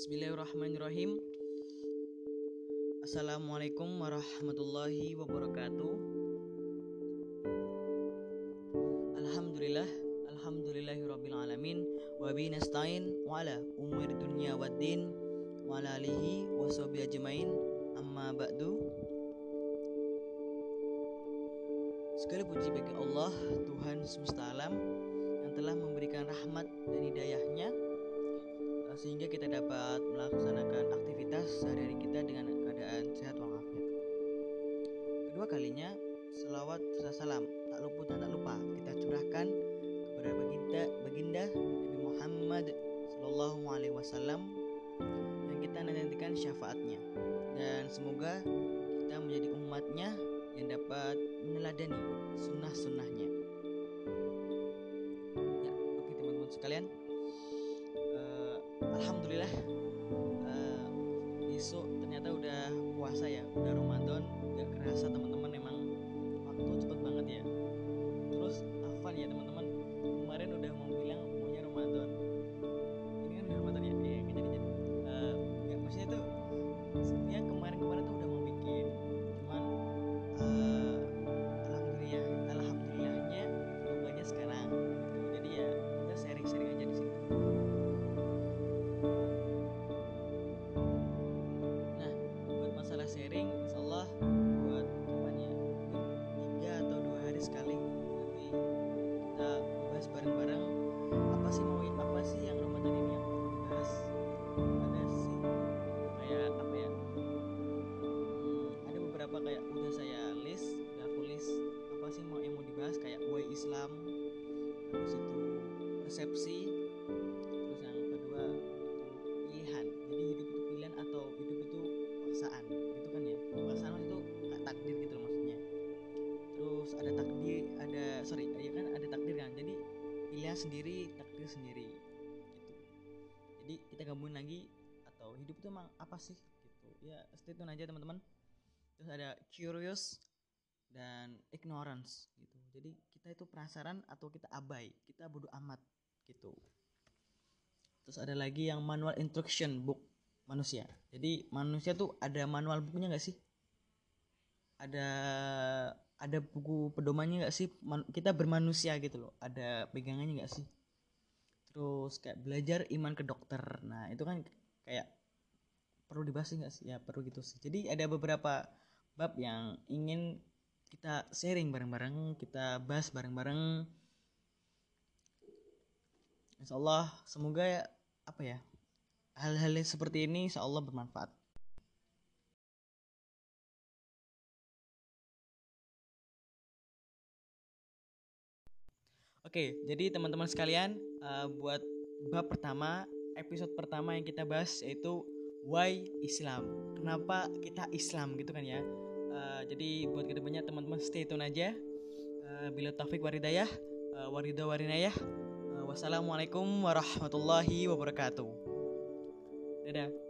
Bismillahirrahmanirrahim. Assalamualaikum warahmatullahi wabarakatuh. Alhamdulillah, alhamdulillahirabbil alamin wa bi nasta'in wa ala umuri dunya waddin wa ala alihi wa ajmain. Amma ba'du. Segala puji bagi Allah, Tuhan semesta alam yang telah memberikan rahmat dan hidayahnya eh, sehingga kita dapat melaksanakan aktivitas sehari-hari kita dengan keadaan sehat walafiat. Kedua kalinya, selawat serta salam tak luput dan tak lupa kita curahkan kepada baginda, baginda Nabi Muhammad Sallallahu Alaihi Wasallam yang kita nantikan syafaatnya dan semoga kita menjadi umatnya yang dapat meneladani sunnah-sunnahnya. Ya, oke teman-teman sekalian. Alhamdulillah eh, besok ternyata udah puasa ya, udah Ramadan. Gak kerasa teman-teman sharing. Insyaallah buat kapan ya mungkin tiga atau dua hari sekali. Nanti kita bahas bareng-bareng apa sih mau apa sih yang Ramadan ini yang perlu dibahas ada sih kayak apa ya? Hmm, ada beberapa kayak udah saya list udah aku list apa sih mau yang mau dibahas kayak why Islam habis itu resepsi sorry ya kan ada takdir kan? Jadi pilihan sendiri takdir sendiri gitu. Jadi kita gabungin lagi atau hidup itu emang apa sih gitu. Ya stay tune aja teman-teman. Terus ada curious dan ignorance gitu. Jadi kita itu penasaran atau kita abai kita bodoh amat gitu. Terus ada lagi yang manual instruction book manusia. Jadi manusia tuh ada manual bukunya nggak sih ada ada buku pedomannya nggak sih? Man- kita bermanusia gitu loh. Ada pegangannya nggak sih? Terus kayak belajar iman ke dokter. Nah itu kan kayak perlu dibahas nggak sih? Ya perlu gitu sih. Jadi ada beberapa bab yang ingin kita sharing bareng-bareng kita bahas bareng-bareng. Insya Allah semoga ya, apa ya hal-hal seperti ini Insya Allah bermanfaat Oke, jadi teman-teman sekalian, eh, buat bab pertama, episode pertama yang kita bahas yaitu why Islam. Kenapa kita Islam gitu kan ya? Eh, jadi buat ke depannya teman-teman stay tune aja. Eh, bila taufik waridayah, uh, waridah warinayah. Eh, wassalamualaikum warahmatullahi wabarakatuh. Dadah.